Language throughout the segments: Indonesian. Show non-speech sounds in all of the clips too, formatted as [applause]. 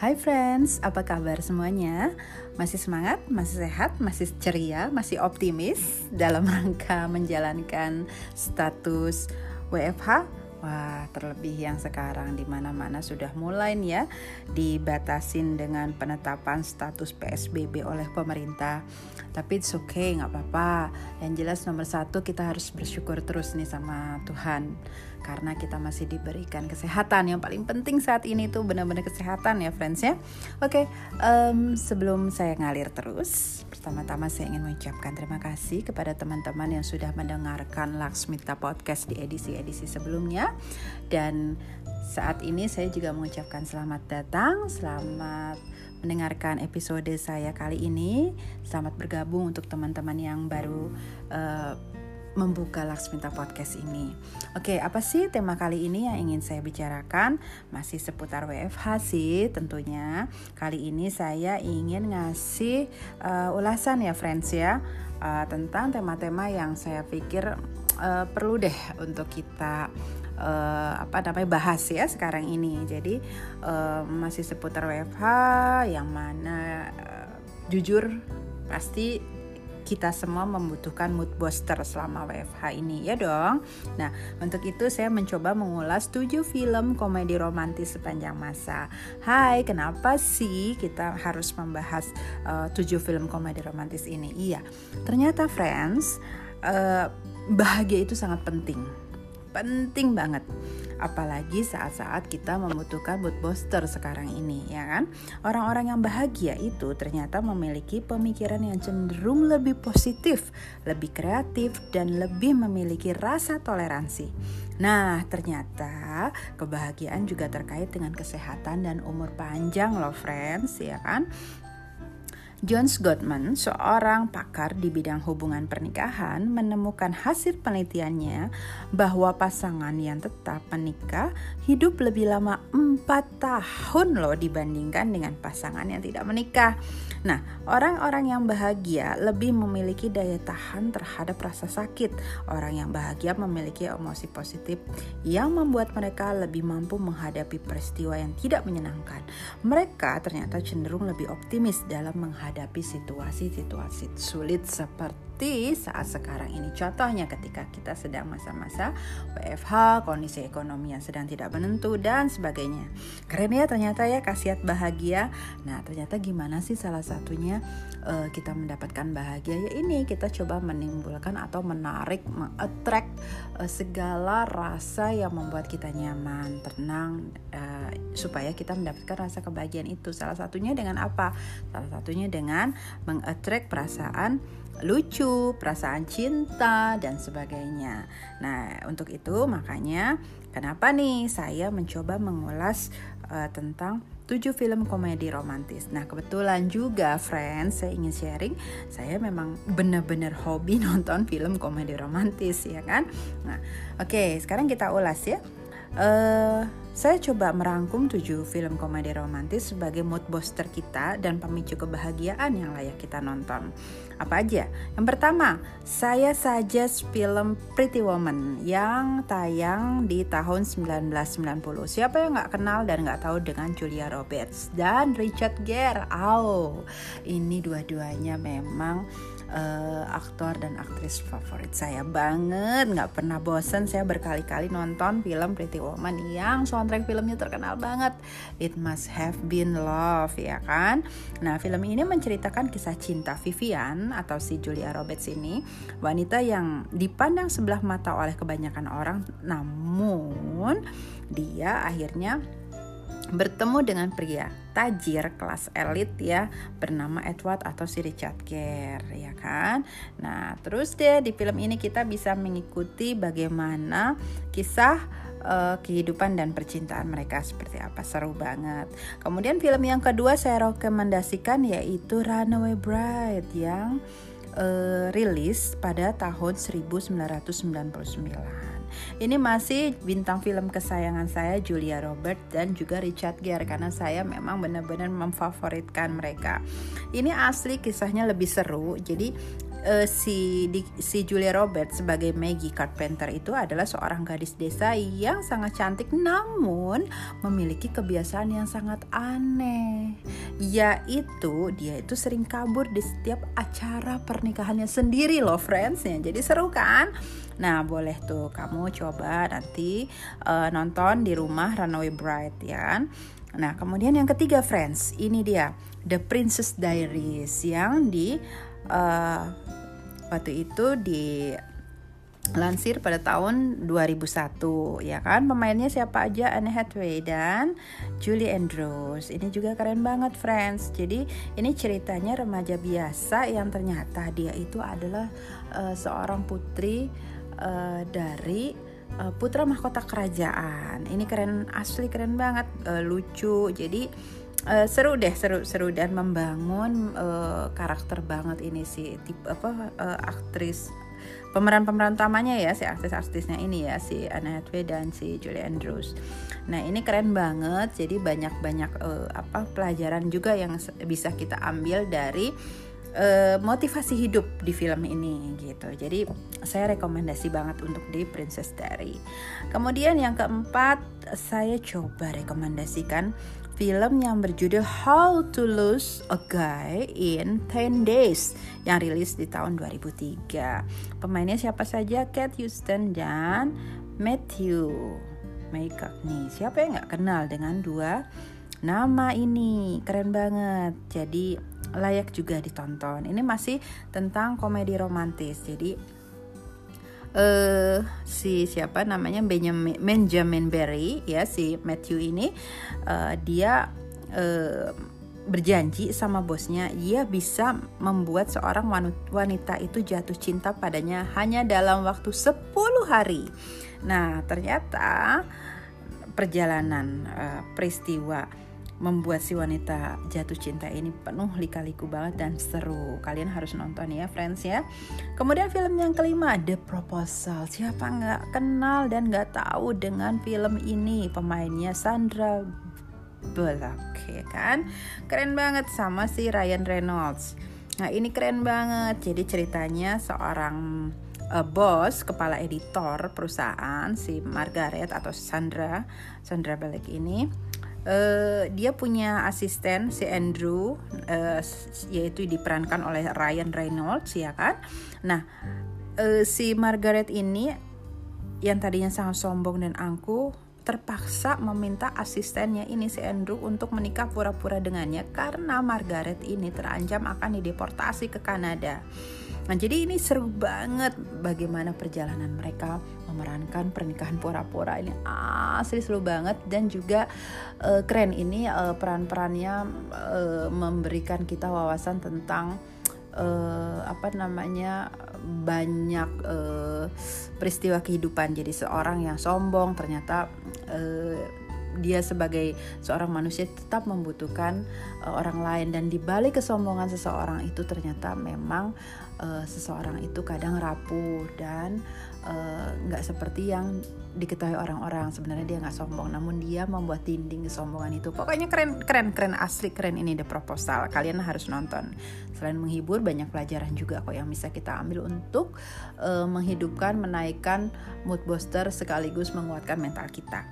Hai friends, apa kabar semuanya? Masih semangat, masih sehat, masih ceria, masih optimis dalam rangka menjalankan status WFH? Wah, terlebih yang sekarang di mana-mana sudah mulai nih ya dibatasin dengan penetapan status PSBB oleh pemerintah. Tapi it's okay, nggak apa-apa. Yang jelas nomor satu kita harus bersyukur terus nih sama Tuhan karena kita masih diberikan kesehatan. Yang paling penting saat ini tuh benar-benar kesehatan ya friends ya. Oke okay, um, sebelum saya ngalir terus pertama-tama saya ingin mengucapkan terima kasih kepada teman-teman yang sudah mendengarkan Laksmita Podcast di edisi-edisi sebelumnya. Dan saat ini saya juga mengucapkan selamat datang selamat mendengarkan episode saya kali ini. Selamat bergabung untuk teman-teman yang baru uh, membuka Laksminta Podcast ini. Oke, apa sih tema kali ini yang ingin saya bicarakan? Masih seputar WFH sih tentunya. Kali ini saya ingin ngasih uh, ulasan ya friends ya uh, tentang tema-tema yang saya pikir uh, perlu deh untuk kita uh, apa namanya bahas ya sekarang ini. Jadi uh, masih seputar WFH yang mana uh, jujur pasti kita semua membutuhkan mood booster selama WFH ini ya dong. Nah, untuk itu saya mencoba mengulas 7 film komedi romantis sepanjang masa. Hai, kenapa sih kita harus membahas uh, 7 film komedi romantis ini? Iya, ternyata friends, uh, bahagia itu sangat penting. Penting banget. Apalagi saat-saat kita membutuhkan mood booster sekarang ini ya kan? Orang-orang yang bahagia itu ternyata memiliki pemikiran yang cenderung lebih positif lebih kreatif dan lebih memiliki rasa toleransi. Nah ternyata kebahagiaan juga terkait dengan kesehatan dan umur panjang loh friends ya kan John Gottman, seorang pakar di bidang hubungan pernikahan, menemukan hasil penelitiannya bahwa pasangan yang tetap menikah hidup lebih lama 4 tahun loh dibandingkan dengan pasangan yang tidak menikah. Nah, orang-orang yang bahagia lebih memiliki daya tahan terhadap rasa sakit. Orang yang bahagia memiliki emosi positif yang membuat mereka lebih mampu menghadapi peristiwa yang tidak menyenangkan. Mereka ternyata cenderung lebih optimis dalam menghadapi situasi-situasi sulit seperti seperti saat sekarang ini. Contohnya ketika kita sedang masa-masa WFH, kondisi ekonomi yang sedang tidak menentu dan sebagainya. Keren ya ternyata ya khasiat bahagia. Nah ternyata gimana sih salah satunya uh, kita mendapatkan bahagia ya ini kita coba menimbulkan atau menarik, mengattract uh, segala rasa yang membuat kita nyaman, tenang uh, supaya kita mendapatkan rasa kebahagiaan itu. Salah satunya dengan apa? Salah satunya dengan mengattract perasaan lucu, perasaan cinta, dan sebagainya. Nah, untuk itu makanya kenapa nih saya mencoba mengulas uh, tentang 7 film komedi romantis. Nah, kebetulan juga friends, saya ingin sharing, saya memang benar-benar hobi [laughs] nonton film komedi romantis ya kan. Nah, oke, okay, sekarang kita ulas ya. Uh, saya coba merangkum 7 film komedi romantis sebagai mood booster kita dan pemicu kebahagiaan yang layak kita nonton. Apa aja? Yang pertama, saya suggest film Pretty Woman yang tayang di tahun 1990. Siapa yang nggak kenal dan nggak tahu dengan Julia Roberts dan Richard Gere? Oh, ini dua-duanya memang uh, aktor dan aktris favorit saya banget. Nggak pernah bosan saya berkali-kali nonton film Pretty Woman yang soundtrack filmnya terkenal banget. It Must Have Been Love ya kan? Nah film ini menceritakan kisah cinta Vivian atau si Julia Roberts ini wanita yang dipandang sebelah mata oleh kebanyakan orang. Namun dia akhirnya bertemu dengan pria tajir kelas elit ya bernama Edward atau si Richard Gere ya kan. Nah, terus deh di film ini kita bisa mengikuti bagaimana kisah uh, kehidupan dan percintaan mereka seperti apa seru banget. Kemudian film yang kedua saya rekomendasikan yaitu Runaway Bride yang uh, rilis pada tahun 1999. Ini masih bintang film kesayangan saya Julia Robert dan juga Richard Gere karena saya memang benar-benar memfavoritkan mereka. Ini asli kisahnya lebih seru. Jadi uh, si di, si Julia Roberts sebagai Maggie Carpenter itu adalah seorang gadis desa yang sangat cantik namun memiliki kebiasaan yang sangat aneh yaitu dia itu sering kabur di setiap acara pernikahannya sendiri loh friends ya jadi seru kan Nah, boleh tuh kamu coba nanti uh, nonton di rumah Runaway Bride ya kan. Nah, kemudian yang ketiga friends, ini dia The Princess Diaries yang di uh, waktu itu di lansir pada tahun 2001 ya kan? Pemainnya siapa aja? Anne Hathaway dan Julie Andrews. Ini juga keren banget friends. Jadi ini ceritanya remaja biasa yang ternyata dia itu adalah uh, seorang putri uh, dari uh, putra mahkota kerajaan. Ini keren asli keren banget uh, lucu. Jadi uh, seru deh seru seru dan membangun uh, karakter banget ini si tipe apa uh, aktris pemeran-pemeran utamanya ya si artis-artisnya ini ya si Anne Hathaway dan si Julie Andrews. Nah ini keren banget. Jadi banyak-banyak uh, apa pelajaran juga yang bisa kita ambil dari uh, motivasi hidup di film ini gitu. Jadi saya rekomendasi banget untuk di Princess Diary. Kemudian yang keempat saya coba rekomendasikan film yang berjudul How to Lose a Guy in 10 Days yang rilis di tahun 2003. Pemainnya siapa saja? Kate Houston dan Matthew McConaughey. Siapa yang nggak kenal dengan dua nama ini? Keren banget. Jadi layak juga ditonton. Ini masih tentang komedi romantis. Jadi uh, si siapa namanya Benjamin Benjamin Barry ya si Matthew ini uh, dia uh, berjanji sama bosnya dia bisa membuat seorang wanita itu jatuh cinta padanya hanya dalam waktu 10 hari. Nah, ternyata perjalanan uh, peristiwa membuat si wanita jatuh cinta ini penuh lika-liku banget dan seru. Kalian harus nonton ya, friends ya. Kemudian film yang kelima, The Proposal. Siapa nggak kenal dan nggak tahu dengan film ini? Pemainnya Sandra Bullock, ya kan? Keren banget sama si Ryan Reynolds. Nah ini keren banget. Jadi ceritanya seorang uh, bos kepala editor perusahaan si Margaret atau Sandra Sandra Bullock ini uh, dia punya asisten si Andrew uh, yaitu diperankan oleh Ryan Reynolds ya kan nah uh, si Margaret ini yang tadinya sangat sombong dan angkuh terpaksa meminta asistennya ini si Andrew untuk menikah pura-pura dengannya karena Margaret ini terancam akan dideportasi ke Kanada. Nah, jadi ini seru banget bagaimana perjalanan mereka memerankan pernikahan pura-pura. Ini asli seru banget dan juga uh, keren. Ini uh, peran-perannya uh, memberikan kita wawasan tentang uh, apa namanya banyak uh, peristiwa kehidupan. Jadi seorang yang sombong ternyata uh, dia sebagai seorang manusia tetap membutuhkan uh, orang lain. Dan di balik kesombongan seseorang itu ternyata memang uh, seseorang itu kadang rapuh dan nggak uh, seperti yang diketahui orang-orang. Sebenarnya dia nggak sombong namun dia membuat dinding kesombongan itu. Pokoknya keren keren keren asli keren ini the proposal. Kalian harus nonton. Selain menghibur banyak pelajaran juga kok yang bisa kita ambil untuk uh, menghidupkan menaikkan mood booster sekaligus menguatkan mental kita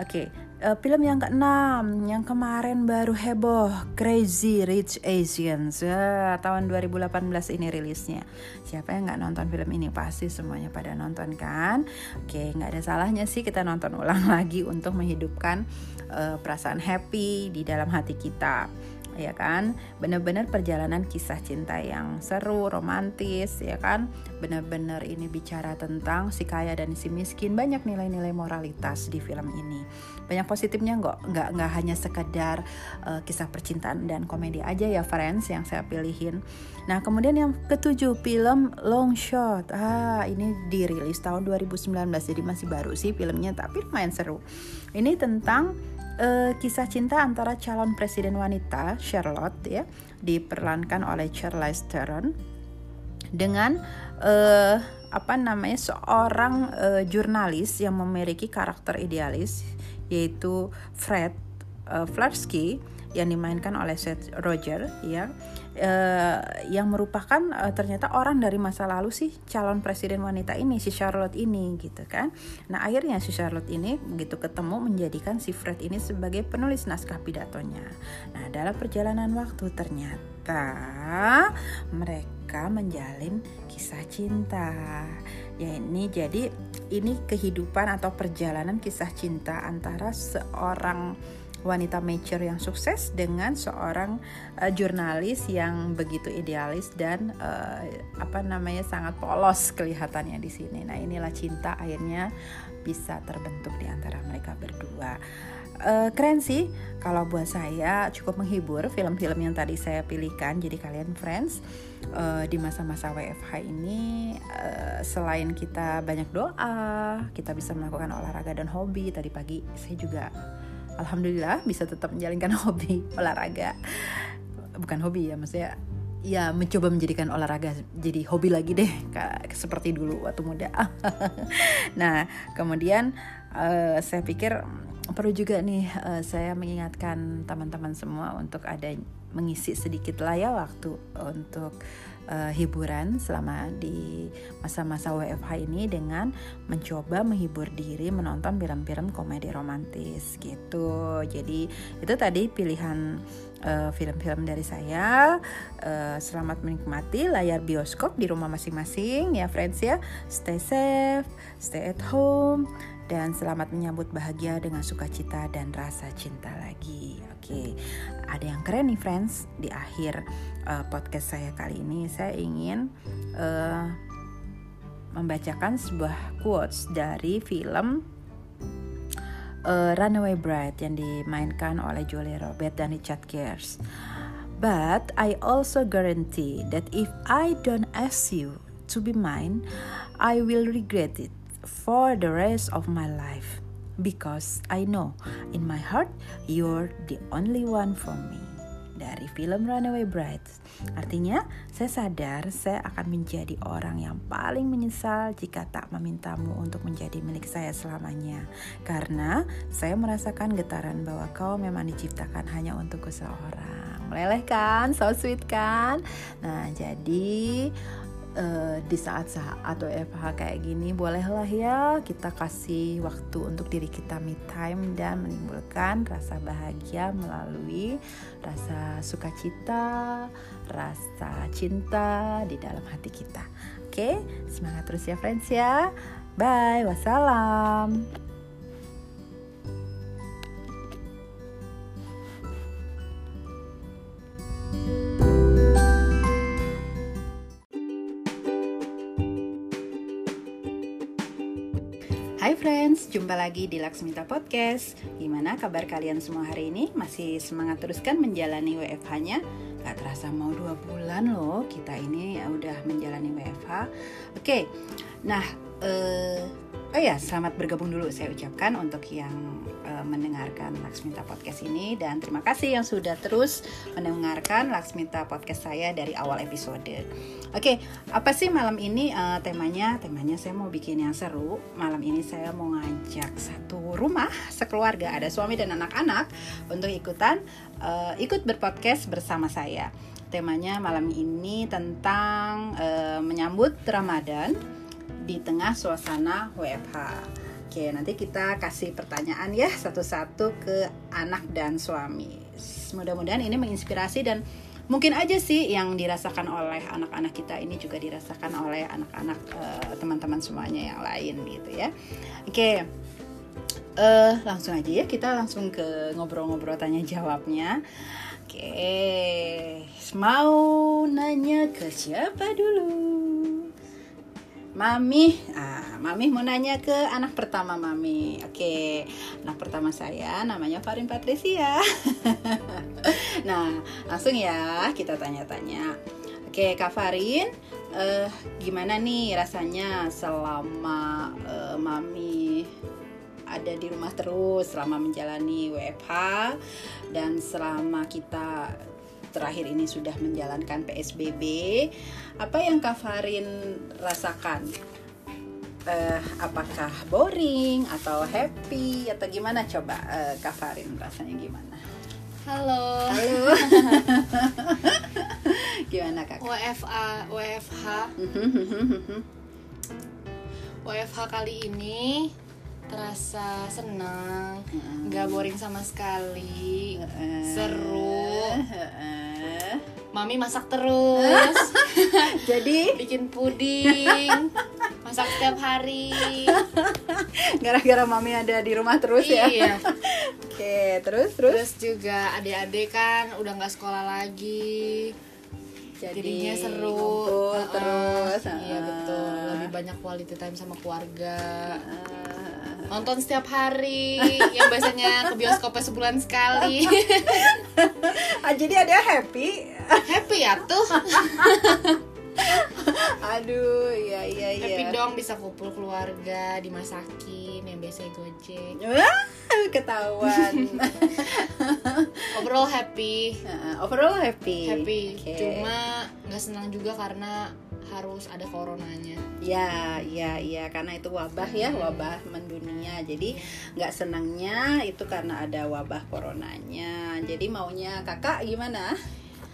Oke, okay, uh, eh, film yang keenam yang kemarin baru heboh Crazy Rich Asians uh, tahun 2018 ini rilisnya. Siapa yang nggak nonton film ini pasti semuanya pada nonton kan? Oke, okay, nggak ada salahnya sih kita nonton ulang [laughs] lagi untuk menghidupkan uh, perasaan happy di dalam hati kita ya kan? Benar-benar perjalanan kisah cinta yang seru romantis ya kan? Benar-benar ini bicara tentang si kaya dan si miskin. Banyak nilai-nilai moralitas di film ini. Banyak positifnya nggak? Nggak nggak hanya sekedar uh, kisah percintaan dan komedi aja ya friends yang saya pilihin. Nah kemudian yang ketujuh film Long Shot. Ah ini dirilis tahun 2019 jadi masih baru sih filmnya tapi lumayan seru. Ini tentang uh, kisah cinta antara calon presiden wanita Charlotte ya diperankan oleh Charlize Theron dengan uh, apa namanya seorang uh, jurnalis yang memiliki karakter idealis yaitu Fred uh, Flarsky yang dimainkan oleh Seth Roger ya uh, yang merupakan uh, ternyata orang dari masa lalu sih calon presiden wanita ini si Charlotte ini gitu kan. Nah akhirnya si Charlotte ini begitu ketemu menjadikan si Fred ini sebagai penulis naskah pidatonya. Nah dalam perjalanan waktu ternyata mereka menjalin kisah cinta. Ya ini jadi ini kehidupan atau perjalanan kisah cinta antara seorang wanita mature yang sukses dengan seorang uh, jurnalis yang begitu idealis dan uh, apa namanya sangat polos kelihatannya di sini. Nah, inilah cinta akhirnya bisa terbentuk di antara mereka berdua. Uh, keren sih kalau buat saya cukup menghibur film-film yang tadi saya pilihkan jadi kalian friends uh, di masa-masa WFH ini uh, selain kita banyak doa kita bisa melakukan olahraga dan hobi tadi pagi saya juga alhamdulillah bisa tetap menjalankan [laughs] hobi olahraga bukan hobi ya maksudnya ya mencoba menjadikan olahraga jadi hobi lagi deh seperti dulu waktu muda. [laughs] nah kemudian uh, saya pikir perlu juga nih uh, saya mengingatkan teman-teman semua untuk ada mengisi sedikit lah ya waktu untuk uh, hiburan selama di masa-masa WFH ini dengan mencoba menghibur diri menonton film-film komedi romantis gitu. Jadi itu tadi pilihan uh, film-film dari saya. Uh, selamat menikmati layar bioskop di rumah masing-masing ya friends ya. Stay safe, stay at home dan selamat menyambut bahagia dengan sukacita dan rasa cinta lagi. Oke, ada yang keren nih friends di akhir uh, podcast saya kali ini saya ingin uh, membacakan sebuah quotes dari film uh, Runaway Bride yang dimainkan oleh Julia Robert dan Richard Gere. But I also guarantee that if I don't ask you to be mine, I will regret it for the rest of my life because I know in my heart you're the only one for me. Dari film Runaway Bride. Artinya, saya sadar saya akan menjadi orang yang paling menyesal jika tak memintamu untuk menjadi milik saya selamanya. Karena saya merasakan getaran bahwa kau memang diciptakan hanya untukku seorang. Meleleh kan? So sweet kan? Nah, jadi uh, di saat-saat atau FH kayak gini bolehlah ya kita kasih waktu untuk diri kita me time dan menimbulkan rasa bahagia melalui rasa sukacita, rasa cinta di dalam hati kita. Oke, semangat terus ya friends ya. Bye, wassalam. Jumpa lagi di Laksmita Podcast Gimana kabar kalian semua hari ini? Masih semangat teruskan menjalani WFH-nya? Gak terasa mau dua bulan loh kita ini udah menjalani WFH Oke, nah uh, Oh ya, selamat bergabung dulu saya ucapkan untuk yang uh, mendengarkan Laksmita Podcast ini dan terima kasih yang sudah terus mendengarkan Laksmita Podcast saya dari awal episode. Oke, apa sih malam ini uh, temanya? Temanya saya mau bikin yang seru. Malam ini saya mau ngajak satu rumah sekeluarga ada suami dan anak-anak untuk ikutan uh, ikut berpodcast bersama saya. Temanya malam ini tentang uh, menyambut Ramadan di tengah suasana WFH. Oke, nanti kita kasih pertanyaan ya satu-satu ke anak dan suami. Mudah-mudahan ini menginspirasi dan mungkin aja sih yang dirasakan oleh anak-anak kita ini juga dirasakan oleh anak-anak uh, teman-teman semuanya yang lain gitu ya. Oke. Uh, langsung aja ya kita langsung ke ngobrol-ngobrol tanya jawabnya. Oke, mau nanya ke siapa dulu? Mami, ah, Mami mau nanya ke anak pertama Mami. Oke, anak pertama saya namanya Farin Patricia. [laughs] nah, langsung ya kita tanya-tanya. Oke, Kak Farin, uh, gimana nih rasanya selama uh, Mami ada di rumah terus selama menjalani WFH dan selama kita terakhir ini sudah menjalankan PSBB, apa yang Kak Farin rasakan? Uh, apakah boring atau happy atau gimana coba uh, Kak Farin rasanya gimana? Halo. Halo. [laughs] Gimana kak? WFA WFH WFH kali ini terasa senang nggak boring sama sekali seru Heeh. mami masak terus [laughs] Jadi bikin puding [laughs] masak setiap hari gara-gara mami ada di rumah terus ya. iya [laughs] Oke, terus terus. terus juga adik-adik kan udah nggak sekolah lagi Jadi jadinya seru ngumpul Heeh. terus. iya heeh. betul lebih banyak quality time sama keluarga. Nonton setiap hari yang biasanya ke bioskopnya sebulan sekali [laughs] Ah, jadi ada happy. happy ya tuh [laughs] Aduh, iya iya iya. happy dong bisa kumpul keluarga dimasakin yang biasa gojek ketahuan. [laughs] overall happy Heeh, overall happy. happy Oke. cuma nggak senang juga karena harus ada coronanya Ya, ya, ya, karena itu wabah ya, wabah mendunia. Jadi nggak senangnya itu karena ada wabah coronanya. Jadi maunya kakak gimana?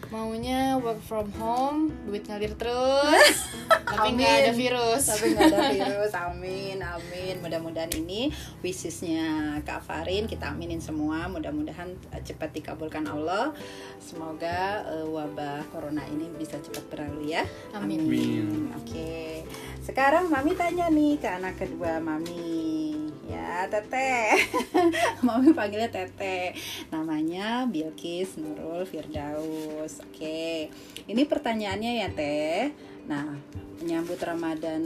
Maunya work from home duit ngalir terus [laughs] tapi nggak ada Amin. virus Tapi nggak ada [laughs] virus. Amin, amin. Mudah-mudahan ini wishisnya Kak Farin kita aminin semua. Mudah-mudahan eh, cepat dikabulkan Allah. Semoga eh, wabah corona ini bisa cepat berlalu ya. Amin. Amin. Oke. Sekarang Mami tanya nih ke anak kedua Mami. Ya, Teteh. [laughs] Mami panggilnya Teteh. Namanya Bilkis Nurul Firdaus. Oke. Ini pertanyaannya ya, Teh. Nah, menyambut Ramadan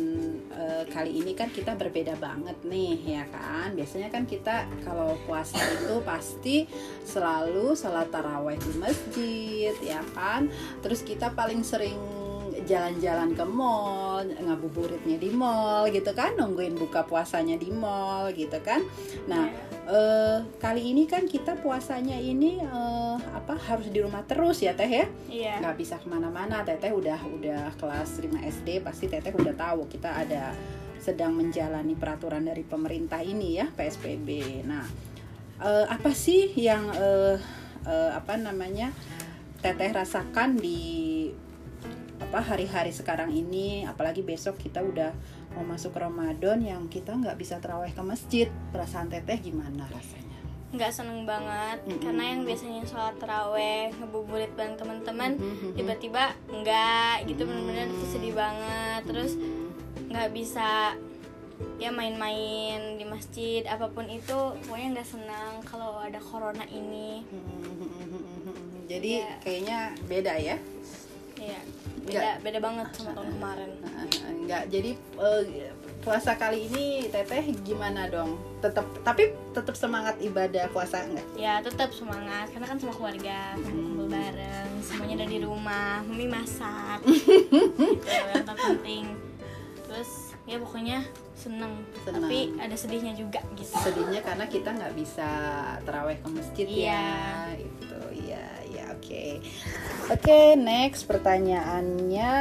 eh, kali ini kan kita berbeda banget nih, ya kan? Biasanya kan kita kalau puasa itu pasti selalu salat taraweh di masjid, ya kan? Terus kita paling sering jalan-jalan ke mall, ngabuburitnya di mall gitu kan, nungguin buka puasanya di mall gitu kan. Nah, eh, kali ini kan kita puasanya ini eh, apa harus di rumah terus ya Teh ya? Iya. nggak bisa ke mana-mana teteh udah udah kelas 5 SD pasti teteh udah tahu kita ada sedang menjalani peraturan dari pemerintah ini ya PSBB nah eh, apa sih yang eh, eh, apa namanya teteh rasakan di apa hari-hari sekarang ini apalagi besok kita udah mau masuk Ramadan yang kita nggak bisa terawih ke masjid perasaan teteh gimana rasanya nggak seneng banget Mm-mm. karena yang biasanya sholat teraweh ngebuburit bareng teman-teman Mhm, mhm. tiba-tiba enggak gitu bener-bener itu sedih banget terus nggak bisa ya main-main di masjid apa pun itu pokoknya nggak senang kalau ada corona ini Jadi Iya. kayaknya beda ya. Ya beda beda banget sama tahun kemarin Enggak. Jadi eh, puasa kali ini Teteh gimana dong? Tetap tapi tetap semangat ibadah puasa enggak? ya tetap semangat karena kan sama keluarga kumpul bareng semuanya ada di rumah mami masak [laughs] gitu yang terpenting terus ya pokoknya seneng, Seneng. tapi ada sedihnya juga gitu Sedihnya karena kita nggak bisa terawih ke masjid ya. Iya. Iya oke. Oke, next pertanyaannya.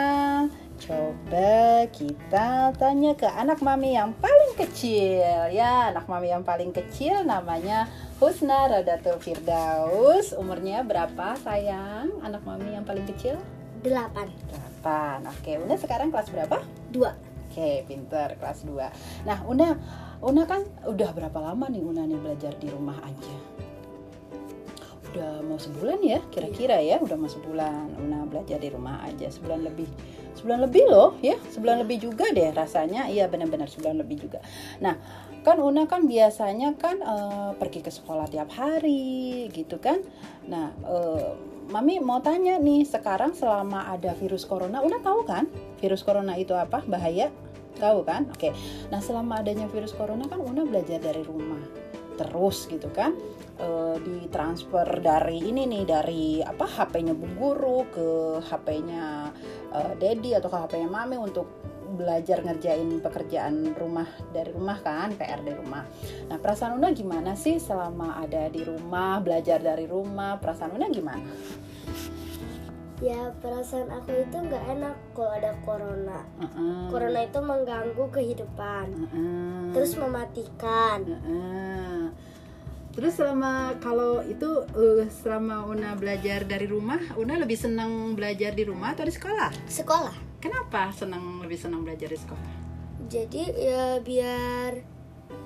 Coba kita tanya ke anak mami yang paling kecil. Ya anak mami yang paling kecil namanya Husna Radatul Firdaus. Umurnya berapa sayang? Anak mami yang paling kecil? Delapan. 8 oke Una sekarang kelas berapa? Dua. Oke, pinter kelas 2. Nah, Una Una kan udah berapa lama nih Una nih belajar di rumah aja? Udah mau sebulan ya, kira-kira ya, udah mau sebulan Una belajar di rumah aja, sebulan lebih. Sebulan lebih loh, ya, sebulan lebih juga deh rasanya. Iya, benar-benar sebulan lebih juga. Nah, kan Una kan biasanya kan eh, pergi ke sekolah tiap hari gitu kan. Nah, eh, Mami mau tanya nih, sekarang selama ada virus corona, Una tahu kan virus corona itu apa? Bahaya? Tahu kan? Oke. Nah, selama adanya virus corona kan Una belajar dari rumah terus gitu kan. Eh, ditransfer dari ini nih dari apa HP-nya Bu Guru ke HP-nya eh, Dedi atau ke HP-nya Mami untuk belajar ngerjain pekerjaan rumah dari rumah kan PR dari rumah. Nah perasaan Una gimana sih selama ada di rumah belajar dari rumah perasaan Una gimana? Ya perasaan aku itu nggak enak kalau ada corona Heeh. corona itu mengganggu kehidupan Heeh. terus mematikan Heeh. Terus selama kalau itu eh, selama Una belajar dari rumah, Una lebih senang belajar di rumah atau di sekolah? sekolah Kenapa senang lebih senang belajar di sekolah? jadi ya biar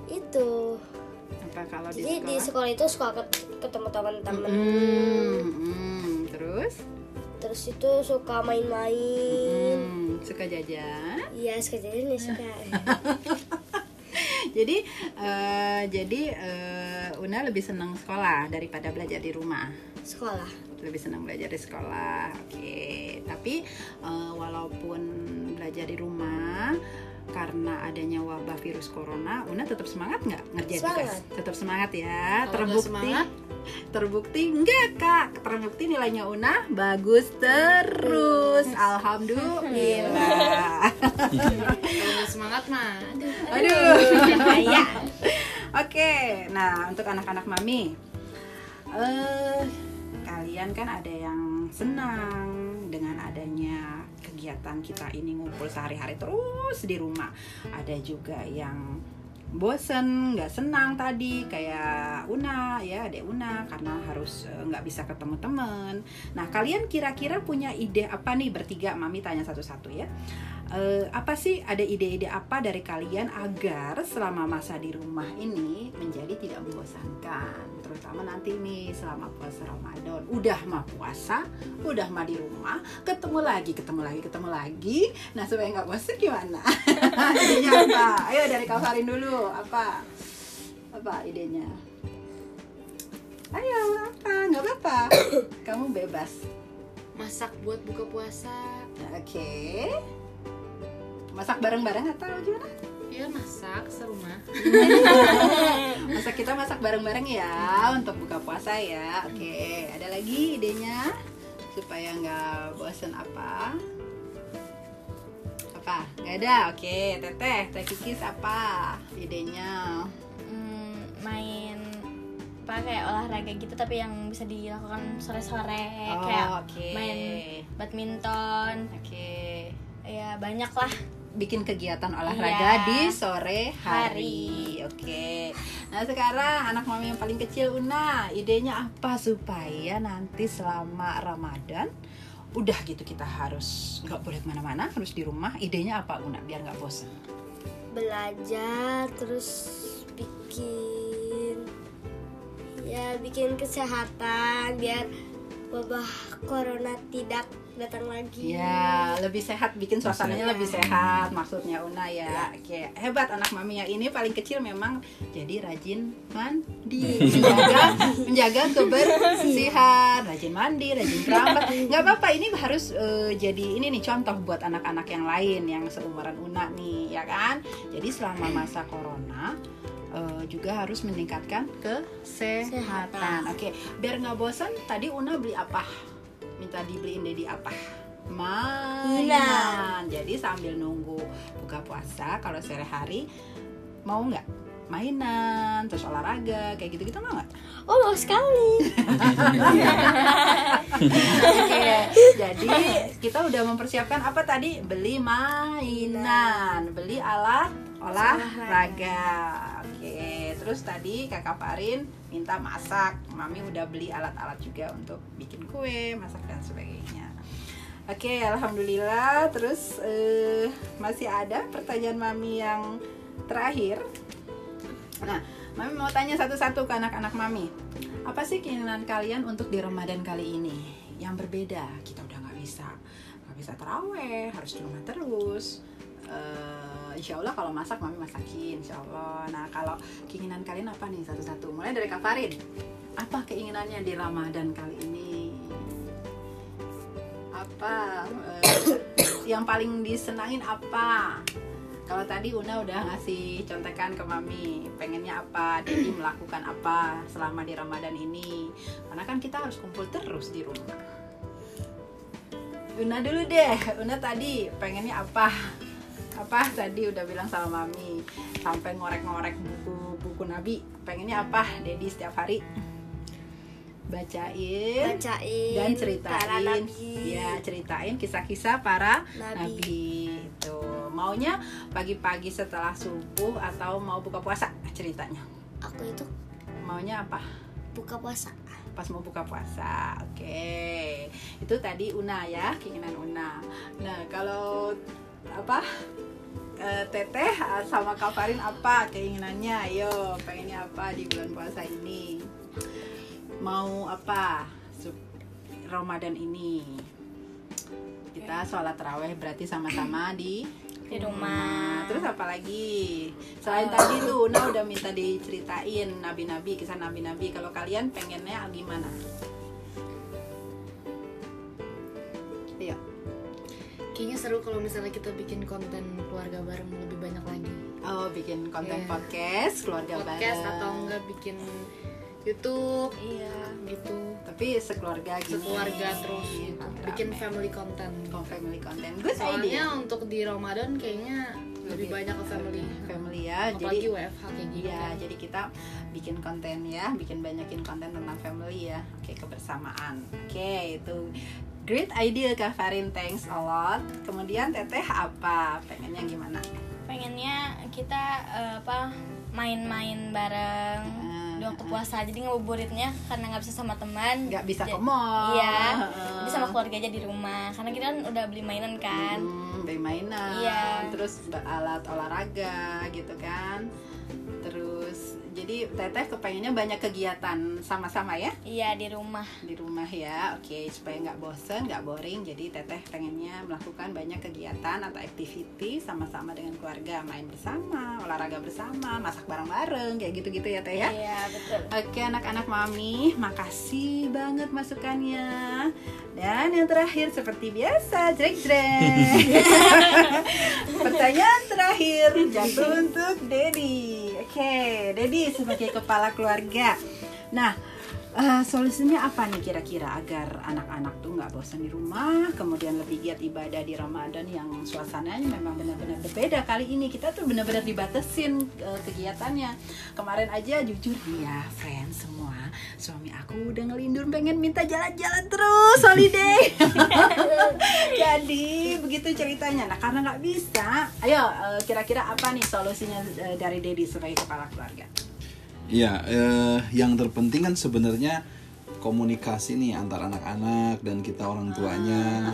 itu Apa kalau di jadi sekolah? di sekolah itu suka ket- ketemu teman-teman Hmm, hmm, terus terus itu suka main-main hmm, suka jajan. iya sekejap nih suka [laughs] jadi eh, jadi eh, Una lebih senang sekolah daripada belajar di rumah. sekolah lebih senang belajar di sekolah. Oke, tapi eh, walaupun belajar di rumah karena adanya wabah virus corona, Una tetap semangat nggak ngerjain tugas? Semangat. Tetap semangat ya. Kalau terbukti, semangat? terbukti enggak kak? Terbukti nilainya Una bagus terus. [laughs] Alhamdulillah. Kalau semangat mah. aduh. Aduh. [laughs] Oke, nah untuk anak-anak mami, eh kalian kan ada yang senang dengan adanya kegiatan kita ini ngumpul sehari-hari terus di rumah. Ada juga yang bosen, nggak senang tadi kayak Una ya, adek Una karena harus eh, nggak bisa ketemu temen. Nah kalian kira-kira punya ide apa nih bertiga? Mami tanya satu-satu ya. Eh, apa sih ada ide-ide apa dari kalian agar selama masa di rumah ini menjadi tidak membosankan? Terutama nanti nih selama puasa Ramadan. Udah mah puasa udah mah di rumah ketemu lagi ketemu lagi ketemu lagi. Nah supaya nggak bosan gimana? [laughs] Idenya apa ayo dari Kak Farin dulu. Apa apa idenya? Ayo apa? Nggak apa-apa. Kamu bebas. Masak buat buka puasa. oke masak bareng-bareng atau gimana Ya masak serumah. [laughs] Masa kita masak bareng-bareng ya untuk buka puasa ya. Oke, ada lagi idenya supaya nggak bosen apa? Apa? Nggak ada. Oke, Teteh, Teh Kikis apa idenya? Hmm, main apa kayak olahraga gitu tapi yang bisa dilakukan sore-sore Oh, kayak oke. main badminton Oke. ya banyak lah Bikin kegiatan olahraga Iya. di sore hari. Oke. Nah, sekarang anak mami yang paling kecil Una, idenya apa supaya nanti selama Ramadan udah gitu kita harus nggak boleh ke mana-mana harus di rumah idenya apa Una biar nggak bosan belajar terus bikin ya bikin kesehatan biar wabah corona tidak datang lagi. Ya lebih sehat bikin suasananya lebih sehat maksudnya Una ya. Oke hebat anak mami yang ini paling kecil memang jadi rajin mandi [laughs] menjaga menjaga kebersihan. Rajin mandi rajin kerabat nggak apa-apa ini harus eh, jadi ini nih contoh buat anak-anak yang lain yang seumuran Una nih ya kan? Jadi selama masa corona eh, juga harus meningkatkan kesehatan. Oke, biar nggak bosan, tadi Una beli apa? Minta dibeliin Dedi apa? Mainan. Jadi sambil nunggu buka puasa, kalau sore hari mau nggak mainan, terus olahraga, kayak gitu-gitu mau nggak? oh mau sekali Oke, [laughs] jadi kita udah mempersiapkan apa tadi? Beli mainan, beli alat olahraga. Oke, terus tadi kakak Farin minta masak. Mami udah beli alat-alat juga untuk bikin kue, masak dan sebagainya. Oke, alhamdulillah. Terus eh, masih ada pertanyaan mami yang terakhir. Nah, mami mau tanya satu-satu ke anak-anak mami. Apa sih keinginan kalian untuk di Ramadan kali ini? Yang berbeda, kita udah nggak bisa, nggak bisa teraweh, harus di rumah terus. Eh, insya Allah kalau masak mami masakin, insya Allah. Nah kalau keinginan kalian apa nih satu-satu? Mulai dari Kak Farid. Apa keinginannya di Ramadan kali ini? Apa eh, yang paling disenangin apa? Kalau tadi Una udah ngasih contekan ke Mami, pengennya apa, Dedi melakukan apa selama di Ramadan ini. Karena kan kita harus kumpul terus di rumah. Una dulu deh, Una tadi pengennya apa? Apa? Tadi udah bilang sama Mami, sampai ngorek-ngorek buku-buku Nabi. Pengennya apa, Dedi setiap hari? Bacain bacain dan ceritain. Nabi. Ya ceritain kisah-kisah para Nabi. nabi. Itu. Maunya pagi-pagi setelah subuh atau mau buka puasa? Ceritanya. Aku itu maunya apa? buka puasa. Pas mau buka puasa. Oke. Itu tadi Una ya keinginan Una. Nah kalau apa? Eh, Teteh ah, sama Kak Farin apa keinginannya? Ayo pengennya apa di bulan puasa ini? Mau apa? Ramadan ini. Kita sholat raweh berarti sama-sama di di rumah. Terus apa lagi? Selain tadi tuh Una udah minta diceritain nabi-nabi, kisah nabi-nabi. Kalau kalian pengennya gimana? Seru kalau misalnya kita bikin konten keluarga bareng lebih banyak lagi. Oh, bikin konten Iya. podcast keluarga Podcast bareng. atau enggak bikin YouTube iya gitu. Tapi sekeluarga gini. Sekeluarga terus gitu. Rame-rame. Bikin family content. Oh, family content. Good Soalnya idea. untuk di Ramadan kayaknya lebih banyak ke family. Family ya. Apalagi Jadi WFH kayak gini. Iya, kan. jadi kita bikin konten ya, bikin banyakin konten tentang family ya. Oke, kebersamaan. Oke, itu great idea Kak Farin, thanks a lot. Kemudian Teteh apa? Pengennya gimana? pengennya kita eh, apa main-main bareng Ah, di waktu puasa jadi ngabuburitnya karena nggak bisa sama teman Nggak bisa ke mall. iya jadi sama keluarga aja di rumah karena kita kan udah beli mainan kan Hmm, beli mainan, Iya. terus alat olahraga gitu kan. Jadi Teteh kepengennya banyak kegiatan sama-sama ya iya di rumah di rumah ya. Oke, supaya nggak bosen, nggak boring. Jadi Teteh pengennya melakukan banyak kegiatan atau activity sama-sama dengan keluarga, main bersama, olahraga bersama, masak bareng-bareng, kayak gitu-gitu ya Teh ya. iya betul Oke anak-anak mami, makasih banget masukannya. Dan yang terakhir seperti biasa, jrek jrek. [laughs] Pertanyaan terakhir jatuh untuk Dedi. Oke, Dedi sebagai kepala keluarga. Nah, eh, solusinya apa nih kira-kira agar anak-anak tuh nggak bosan di rumah, kemudian lebih giat ibadah di Ramadan yang suasananya memang benar-benar berbeda kali ini. Kita tuh benar-benar dibatasin eh, kegiatannya. Kemarin aja jujur ya, friends semua, suami aku udah ngelindur pengen minta jalan-jalan terus holiday. [laughs] Jadi begitu ceritanya. Nah karena nggak bisa, ayo eh, kira-kira apa nih solusinya eh, dari Dedi sebagai kepala keluarga? Iya, eh, yang terpenting kan sebenarnya komunikasi nih antara anak-anak dan kita orang tuanya.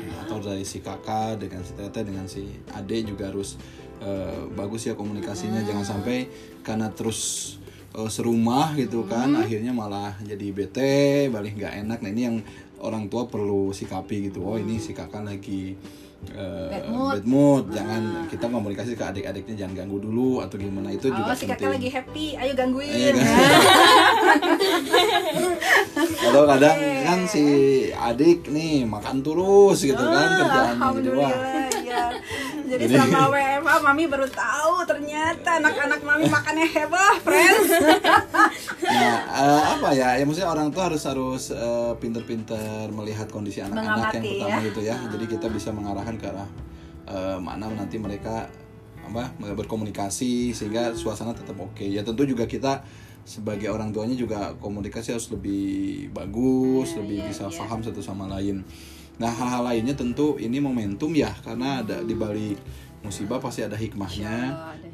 Ya, atau dari si kakak dengan si teteh dengan si ade juga harus eh, bagus ya komunikasinya. Jangan sampai karena terus eh, serumah gitu kan akhirnya malah jadi bete balik nggak enak. Nah ini yang orang tua perlu sikapi gitu. Oh ini si kakak lagi eh, Bad mood. bad mood. jangan kita komunikasi ke adik-adiknya jangan ganggu dulu atau gimana itu Oh, juga si penting kakak lagi happy, ayo gangguin. Iya, kan? [laughs] Atau kadang kan si adik nih makan terus gitu kan Ah, wah Alhamdulillah ya. Jadi Jadi- sama WFA mami baru tahu ternyata anak-anak mami makannya heboh, friends. [laughs] nah eh, apa ya? Ya maksudnya orang tua harus harus eh, pinter-pinter melihat kondisi anak-anak yang pertama ya. gitu ya. Jadi kita bisa mengarahkan ke arah eh, mana nanti mereka apa berkomunikasi sehingga suasana tetap oke. Ya tentu juga kita sebagai orang tuanya juga komunikasi harus lebih bagus lebih bisa paham satu sama lain nah hal-hal lainnya tentu ini momentum ya karena ada di balik musibah pasti ada hikmahnya.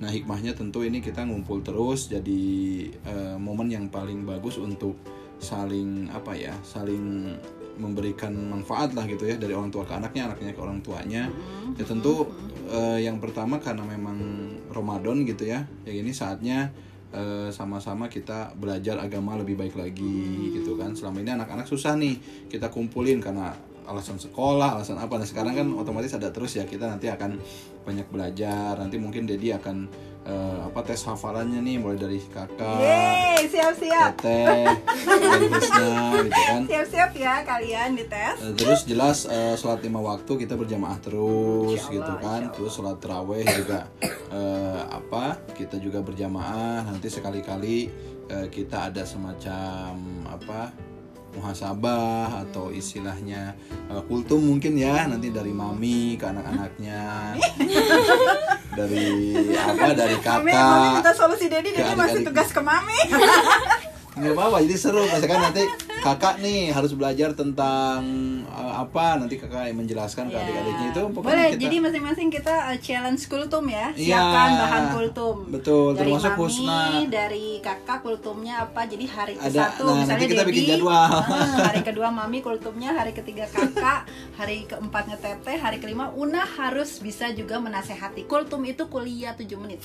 Nah hikmahnya tentu ini kita ngumpul terus jadi eh, momen yang paling bagus untuk saling apa ya saling memberikan manfaat lah gitu ya dari orang tua ke anaknya anaknya ke orang tuanya. Ya tentu eh, yang pertama karena memang Ramadan gitu ya ya ini saatnya eh, sama-sama kita belajar agama lebih baik lagi gitu kan. Selama ini anak-anak susah nih kita kumpulin karena alasan sekolah alasan apa. Nah sekarang kan otomatis ada terus ya kita nanti akan banyak belajar. Nanti mungkin Dedi akan eh, apa tes hafalannya nih mulai dari kakak Yeay, siap-siap. teteh dan Krisna gitu kan. Siap-siap ya kalian dites. Eh, terus jelas eh, sholat lima waktu kita berjamaah terus Insya Allah, gitu kan terus sholat terawih juga eh, apa kita juga berjamaah. Nanti sekali-kali eh, kita ada semacam apa muhasabah atau istilahnya eh, kultum mungkin ya nanti dari mami ke anak-anaknya. [laughs] Dari apa dari Mami, mami kakak minta solusi Dedi, Dedi masih tugas ke mami. nggak apa-apa jadi seru. Misalkan nanti kakak nih harus belajar tentang eh, apa nanti kakak yang menjelaskan ke Ya. adik-adiknya itu pokoknya Boleh, kita jadi masing-masing kita uh, challenge kultum ya. Iya. Siapkan bahan kultum. Betul, dari termasuk mami, Husna. dari kakak kultumnya apa. Jadi hari ke Ada- satu nah, misalnya nanti kita Dedi, bikin jadwal. ah, [laughs] hari kedua mami kultumnya, hari ketiga kakak, hari keempatnya teteh, hari kelima Una harus bisa juga menasehati. Kultum itu kuliah 7 menit.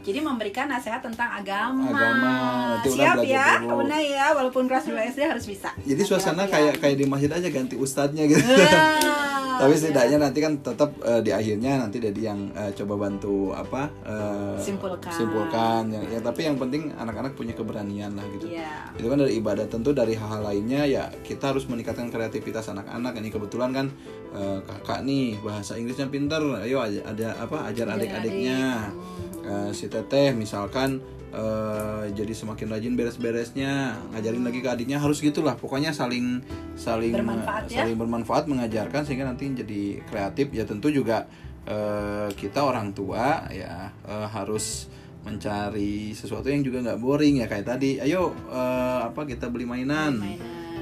Jadi memberikan nasihat tentang agama. Agama. Siap ya, ya, walaupun kelas 2 SD harus bisa. jadi suasana ya. kayak kayak di masjid aja ganti ustadznya gitu [laughs] tapi ya. setidaknya nanti kan tetap eh, di akhirnya nanti Dedi yang eh, coba bantu apa eh, Simpulkan. simpulkan ya, ya tapi yang penting anak-anak punya keberanian lah gitu Iya. itu kan dari ibadah tentu dari hal-hal lainnya ya kita harus meningkatkan kreativitas anak-anak ini kebetulan kan eh, kakak nih bahasa Inggrisnya pinter ayo ada apa ajar adik-adiknya Eh, si teteh misalkan eh, jadi semakin rajin beres-beresnya ngajarin lagi ke adiknya harus gitulah. Pokoknya saling saling Bermanfaat ya. saling bermanfaat mengajarkan sehingga nanti jadi kreatif. Ya tentu juga eh, kita orang tua ya eh, harus mencari sesuatu yang juga nggak boring ya kayak tadi. Ayo eh, apa kita beli mainan,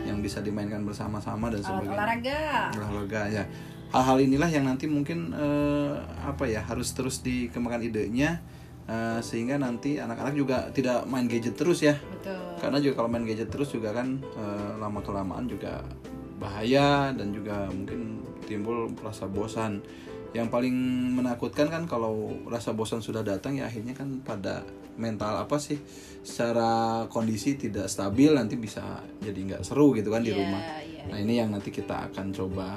yang bisa dimainkan bersama-sama dan sebagainya. olahraga. olahraga ya hal-hal inilah yang nanti mungkin eh, apa ya harus terus dikembangkan idenya eh, sehingga nanti anak-anak juga tidak main gadget terus ya Betul. karena juga kalau main gadget terus juga kan eh, lama kelamaan juga bahaya dan juga mungkin timbul rasa bosan yang paling menakutkan kan kalau rasa bosan sudah datang ya akhirnya kan pada mental apa sih secara kondisi tidak stabil nanti bisa jadi nggak seru gitu kan di Iya, rumah iya. nah ini yang nanti kita akan coba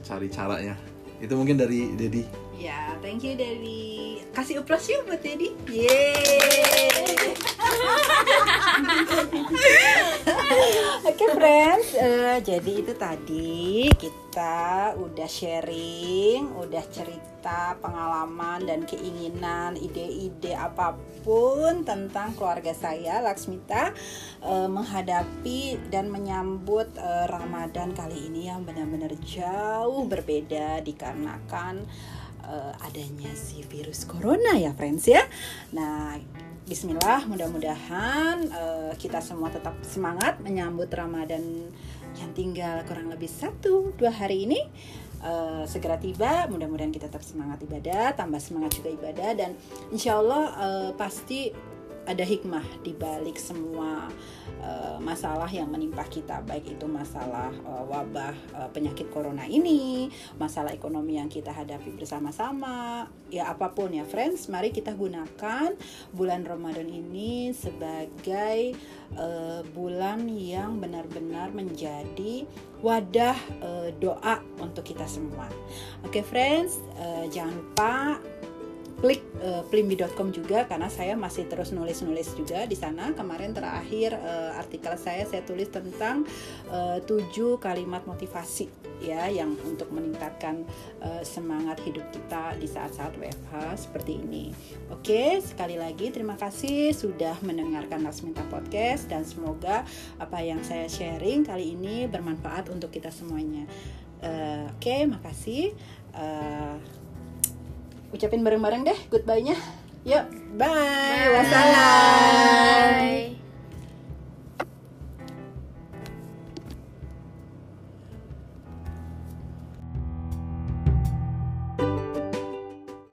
cari caranya itu mungkin dari Dedi Ya, thank you dari kasih uplos yuk buat Dedi. Yeay. [laughs] Oke friends, eh, jadi itu tadi kita udah sharing, udah cerita pengalaman dan keinginan, ide-ide apa pun tentang keluarga saya Laksmita eh, menghadapi dan menyambut eh, Ramadan kali ini yang benar-benar jauh berbeda dikarenakan eh, adanya si virus corona ya friends ya. Nah, Bismillah, mudah-mudahan eh, kita semua tetap semangat menyambut Ramadan yang tinggal kurang lebih satu dua hari ini eh, segera tiba. Mudah-mudahan kita tetap semangat ibadah, tambah semangat juga ibadah dan insya Allah eh, pasti ada hikmah di balik semua eh, masalah yang menimpa kita, baik itu masalah eh, wabah eh, penyakit corona ini, masalah ekonomi yang kita hadapi bersama-sama, ya apa pun ya friends, mari kita gunakan bulan Ramadan ini sebagai eh, bulan yang benar-benar menjadi wadah eh, doa untuk kita semua. Oke friends, eh, jangan lupa klik uh, plimbi.com juga karena saya masih terus nulis-nulis juga di sana. Kemarin terakhir eh, artikel saya saya tulis tentang eh, tujuh kalimat motivasi ya yang untuk meningkatkan eh, semangat hidup kita di saat-saat WFH seperti ini. Oke, sekali lagi terima kasih sudah mendengarkan Lasminta Podcast dan semoga apa yang saya sharing kali ini bermanfaat untuk kita semuanya. Eh, Oke, makasih. Eh, ucapin bareng-bareng deh goodbye-nya. Yuk, bye. bye. Wassalam. Bye.